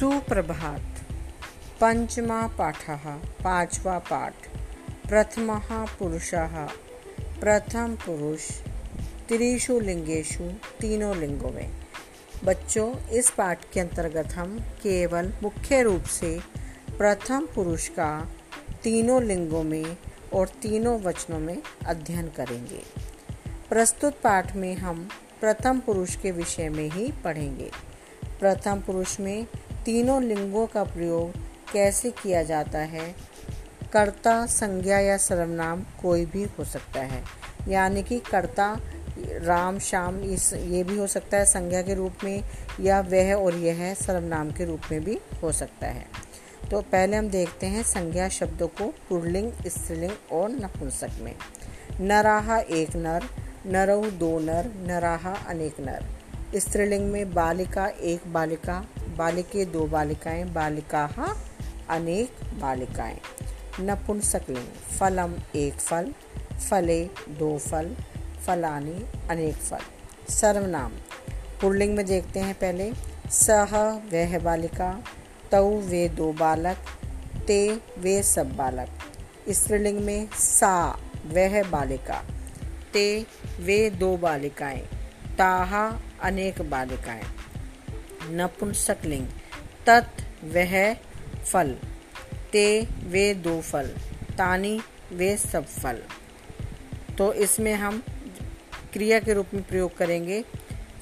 सुप्रभात। पञ्चमः पाठः, पाँचवा पाठ। प्रथमः पुरुषः, प्रथम पुरुष। त्रिषु लिंगेशु तीनों लिंगों में। बच्चों, इस पाठ के अंतर्गत हम केवल मुख्य रूप से प्रथम पुरुष का तीनों लिंगों में और तीनों वचनों में अध्ययन करेंगे। प्रस्तुत पाठ में हम प्रथम पुरुष के विषय में ही पढ़ेंगे। प्रथम पुरुष में तीनों लिंगों का प्रयोग कैसे किया जाता है? कर्ता, संज्ञा या सर्वनाम कोई भी हो सकता है। यानी कि कर्ता, राम, श्याम, इस, ये भी हो सकता है संज्ञा के रूप में, या वह और यह सर्वनाम के रूप में भी हो सकता है। तो पहले हम देखते हैं संज्ञा शब्दों को पुरलिंग, स्त्रीलिंग और नपुंसक में। नराहा एक नर, नरऊ दो नर, नराहा अनेक नर। स्त्रीलिंग में बालिका एक बालिका बालिके, दो बालिकाएँ, बालिका अनेक बालिकाएँ। नपुंसकलिंग फलम एक फल, फले दो फल, फलानी अनेक फल। सर्वनाम। पुरलिंग में देखते हैं पहले। सह, वह बालिका तऊ वे दो बालक, ते, वे सब बालक। स्त्रीलिंग में सा, वह बालिका, ते, वे दो बालिकाएँ, ताहा, अनेक बालिकाएँ। नपुंसकलिंग। तत् वह फल, ते वे दो फल, तानी वे सब फल। तो इसमें हम क्रिया के रूप में प्रयोग करेंगे।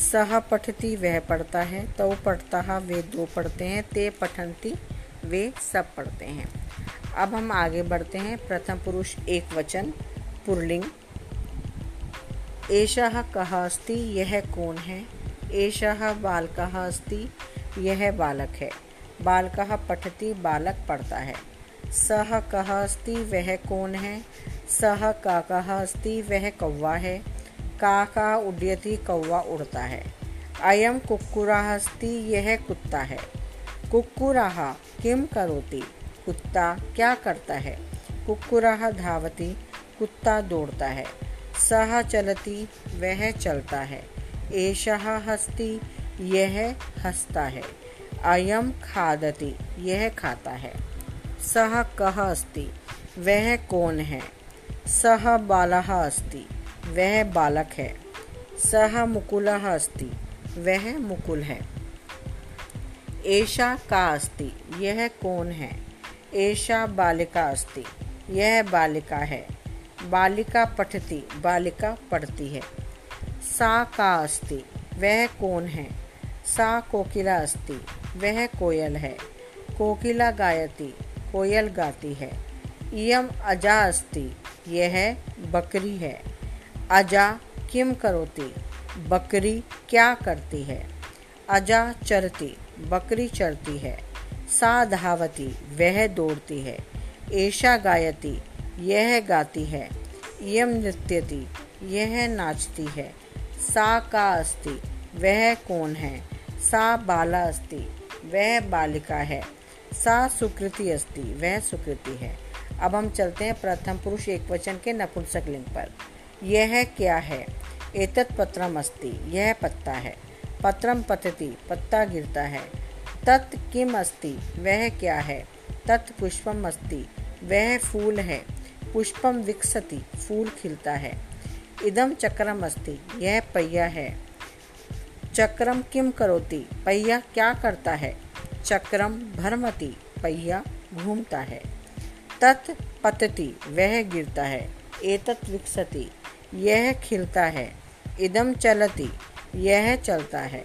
सह पठती वह पढ़ता है तो पढ़ता वे दो पढ़ते हैं, ते पठंती वे सब पढ़ते हैं। अब हम आगे बढ़ते हैं, प्रथम पुरुष एक वचन, पुरलिंग। एषः कहा अस्ति, यह कौन है? एषः बालकः अस्ति यह बालक है। बालकः पठति, बालक पढ़ता है। सह कः अस्ति, वह कौन है? सह काकः अस्ति, वह कौवा है। काका उड्यति, कौवा उड़ता है। अयम कुक्कुरः अस्ति यह कुत्ता है। कुक्कुरः किम करोति? कुत्ता क्या करता है? कुक्कुरः धावति, कुत्ता दौड़ता है। सह चलती, वह चलता है। एषः हस्ती यह हस्ता है। अयम खादति यह खाता है। सह कह अस्ति? वह कौन है? सह बालः अस्ति, वह बालक है। सह मुकुलः अस्ति, वह मुकुल है। एषा का अस्ति यह कौन है? एषा बालिका अस्ति यह बालिका है। बालिका पठती, बालिका पढ़ती है। सा का अस्ति? वह कौन है? सा कोकिला अस्ति। वह कोयल है। कोकिला गायती, कोयल गाती है। इयम अजा अस्ति। यह बकरी है। अजा किम करोती? बकरी क्या करती है? अजा चरती, बकरी चरती है। सा धावती, वह दौड़ती है। ऐशा गायती, यह गाती है। यम नृत्यति, यह नाचती है। सा का अस्ति? वह कौन है? सा बाला अस्ति। वह बालिका है। सा सुकृति अस्ति। वह सुकृति है। अब हम चलते हैं प्रथम पुरुष एक वचन के नपुंसक लिंग पर। यह क्या है? एतत् पत्रम अस्ति। यह पत्ता है। पत्रम पतति। पत्ता गिरता है। तत् किम अस्ति? वह क्या है? तत् पुष्पम अस्ति। वह फूल है। पुष्पम विकसति। फूल खिलता है। इदम चक्रम अस्ति। यह पहिया है। चक्रम किम करोति? पहिया क्या करता है? चक्रम भरमति। पहिया घूमता है। तत् पतति। वह गिरता है। एतत् विकसति। यह खिलता है। इदम चलति। यह चलता है।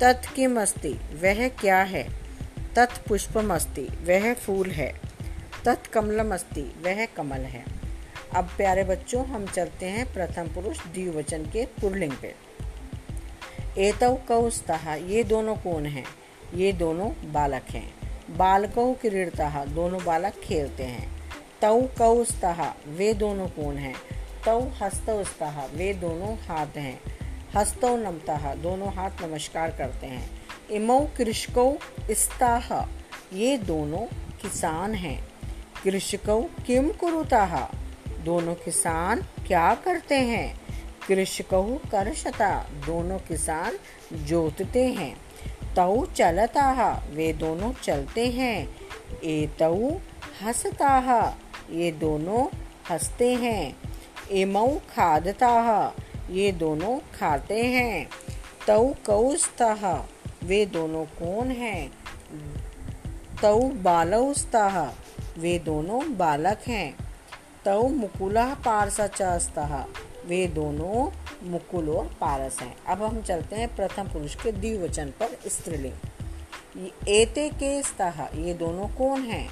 तत् किम अस्ति? वह क्या है? तत् पुष्पम अस्ति। वह फूल है। तत्कमलम अस्ति। वह कमल है। अब प्यारे बच्चों, हम चलते हैं प्रथम पुरुष द्विवचन के पुरलिंग पे। एतव कौस्तः ये दोनों कौन हैं? ये दोनों बालक हैं। बालकौ क्रीड़ता दोनों बालक खेलते हैं। तौ कौस्तः वे दोनों कौन हैं? तौ हस्तौस्तः वे दोनों हाथ हैं। हस्तौ नमता, दोनों हाथ नमस्कार करते हैं। इमौ कृषकौ स्ताह ये दोनों किसान हैं। कृषकौ किम कुरुताः? दोनों किसान क्या करते हैं? कृषकौ करशता दोनों किसान जोतते हैं। तऊ चलता वे दोनों चलते हैं। एतऊ हंसता ये दोनों हँसते हैं। इमऊ खादता ये दोनों खाते हैं। तऊ कौस्ता वे दोनों कौन हैं? तऊ बालौस्ता वे दोनों बालक हैं। तऊ मुकुला पारसा वे दोनों मुकुल और पारस हैं। अब हम चलते हैं प्रथम पुरुष के द्विवचन पर, स्त्रीलिंग। एते के स्तः, ये दोनों कौन हैं?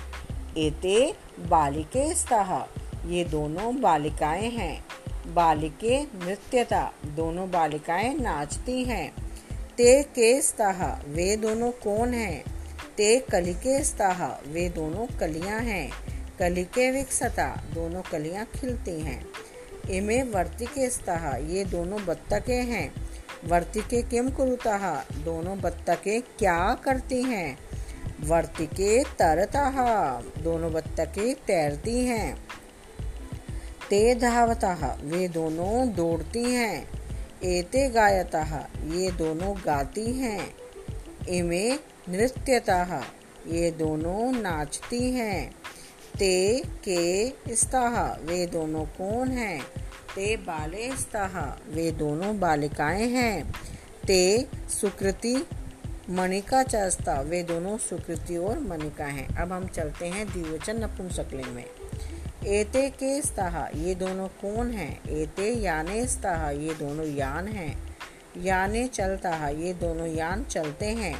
एते बालिके स्तः, ये दोनों बालिकाएँ हैं। बालिके नृत्यता, दोनों बालिकाएँ नाचती हैं। ते के स्तः, वे दोनों कौन हैं? ते कलिके स्तः, वे दोनों कलियाँ हैं। कलिके विकसता, दोनों कलियाँ खिलती हैं। इमे वर्तिके स्तः ये दोनों बत्तके हैं। वर्तिके किम कुरुतः दोनों बत्तके क्या करती हैं? वर्तिके तरता दोनों बत्तके तैरती हैं। ते धावता वे दोनों दौड़ती हैं। एते गायता ये दोनों गाती हैं। इमे नृत्यतः ये दोनों नाचती हैं। ते, के स्तः वे दोनों कौन हैं? ते, बाले स्तः वे दोनों बालिकाएँ हैं। ते, सुकृति, मणिका चस्ता, वे दोनों सुकृति और मणिका हैं। अब हम चलते हैं द्विवचन नपुंसकलिंग में। एते के स्तः ये दोनों कौन हैं? एते याने स्तः ये दोनों यान हैं। याने चलता ये दोनों यान चलते हैं।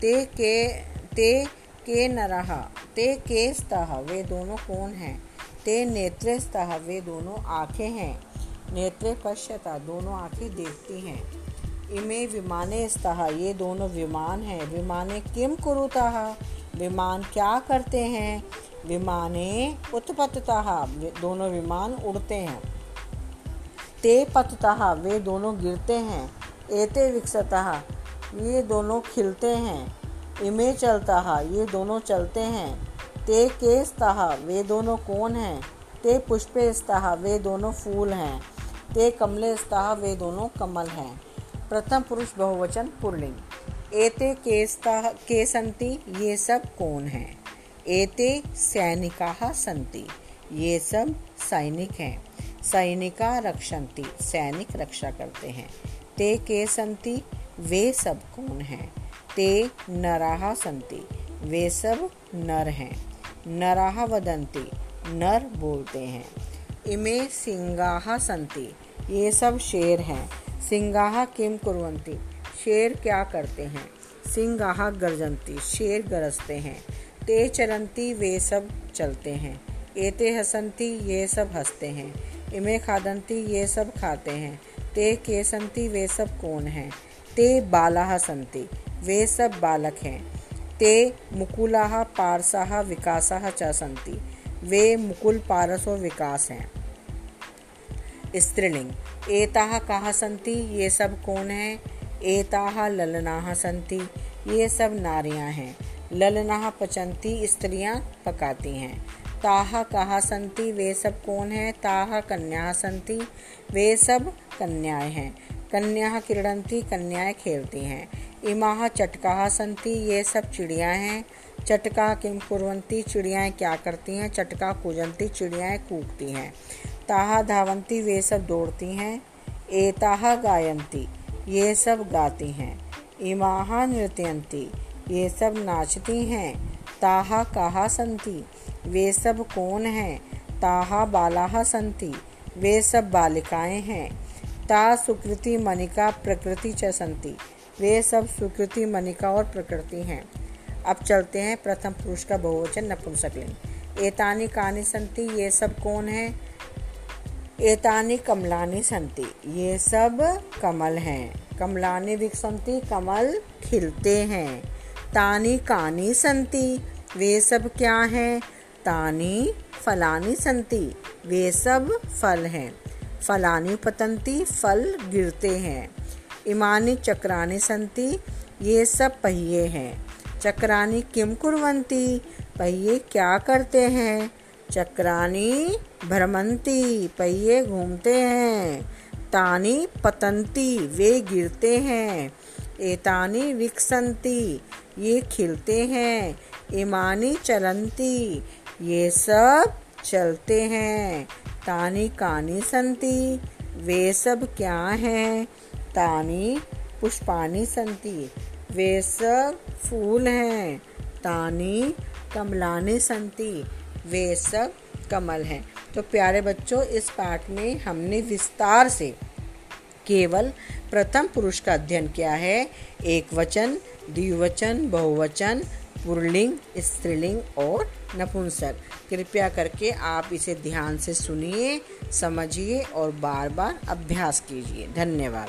ते, के, ते के नरहा ते के स्तः, वे दोनों कौन हैं? ते नेत्रे स्तः, वे दोनों आँखें हैं। नेत्रे पश्यता, दोनों आँखें देखती हैं। इमे विमाने स्तः, ये दोनों विमान हैं। विमाने किम कुरुतः? विमान क्या करते हैं? विमाने उत्पततः दोनों विमान उड़ते हैं। ते पततः, वे दोनों गिरते हैं। एते विकसतः, ये दोनों खिलते हैं। इमे चलता हा, ये दोनों चलते हैं। ते के स्तः वे दोनों कौन हैं? ते पुष्पे स्तः वे दोनों फूल हैं। ते कमले स्तः वे दोनों कमल हैं। प्रथम पुरुष बहुवचन पुरलिंग। एते के स्तः के संति ये सब कौन हैं? एते सैनिका संति, ये सब सैनिक हैं। सैनिका रक्षन्ति सैनिक रक्षा करते हैं। ते के संति वे सब कौन हैं? ते नराहा संति वे सब नर हैं। नराहा वदंती नर बोलते हैं। इमे सिंगाहा संति ये सब शेर हैं। सिंगाहा किम कुरवंती शेर क्या करते हैं? सिंगाहा गर्जंती शेर गरजते हैं। ते चरंती वे सब चलते हैं। एते हसंती ये सब हँसते हैं। इमे खादंती ये सब खाते हैं। ते केसंती वे सब कौन हैं? ते बालाः सन्ति। वे सब बालक हैं। ते मुकुलाः पारसाः विकासाः च सन्ति। वे मुकुल पारस विकास हैं। स्त्रीलिंग। एताः कहाँ सन्ति? ये सब कौन हैं? एताः ललनाः सन्ति। ये सब नारियाँ हैं। ललनाः पचंती स्त्रियाँ पकाती हैं। ताहा कहा संति वे सब कौन है? ताहा कन्या संति वे सब कन्याएँ हैं। कन्या क्रीडंती कन्याएँ खेलती हैं। इमाह चटका संति, ये सब चिड़िया हैं। चटका किम कुरवंती चिड़ियाएँ क्या करती हैं? चटका कुजंती, चिड़ियाएँ कूकती हैं। ताहा धावंती, वे सब दौड़ती हैं। एताहा गायंती, ये सब गाती हैं। इमाहा नृत्यंती, ये सब नाचती हैं। ताहा कहा संति, वे सब कौन हैं? ताहा बालाहा संति, वे सब बालिकाएँ हैं। ता सुकृति मनिका प्रकृति च वे सब सुकृति, मनिका और प्रकृति हैं। अब चलते हैं प्रथम पुरुष का बहुवचन नपुंसकलिंग एतानी, कानी, संति, ये सब कौन है? एतानी, कमलानी, संति। ये सब कमल हैं। कमलानी, विकसंती, कमल खिलते हैं। तानी, कानी, संति। वे सब क्या हैं? तानी, फलानी, संति। वे सब फल हैं। फलानी, पतंती, फल गिरते हैं। इमानी चक्रानी संति ये सब पहिए हैं। चक्रानी किम कुरवंती पहिए क्या करते हैं? चक्रानी भ्रमंती पहिए घूमते हैं। तानी पतंती वे गिरते हैं। एतानी विकसंती ये खिलते हैं। इमानी चलंती ये सब चलते हैं। तानी कानी संती वे सब क्या हैं? तानी पुष्पानी संती। वे सब फूल हैं। तानी कमलानी संती। वे सब कमल हैं। तो प्यारे बच्चों, इस पाठ में हमने विस्तार से केवल प्रथम पुरुष का अध्ययन किया है। एक वचन, द्विवचन, बहुवचन, पुरलिंग, स्त्रीलिंग और नपुंसक। कृपया करके आप इसे ध्यान से सुनिए, समझिए और बार बार अभ्यास कीजिए। धन्यवाद।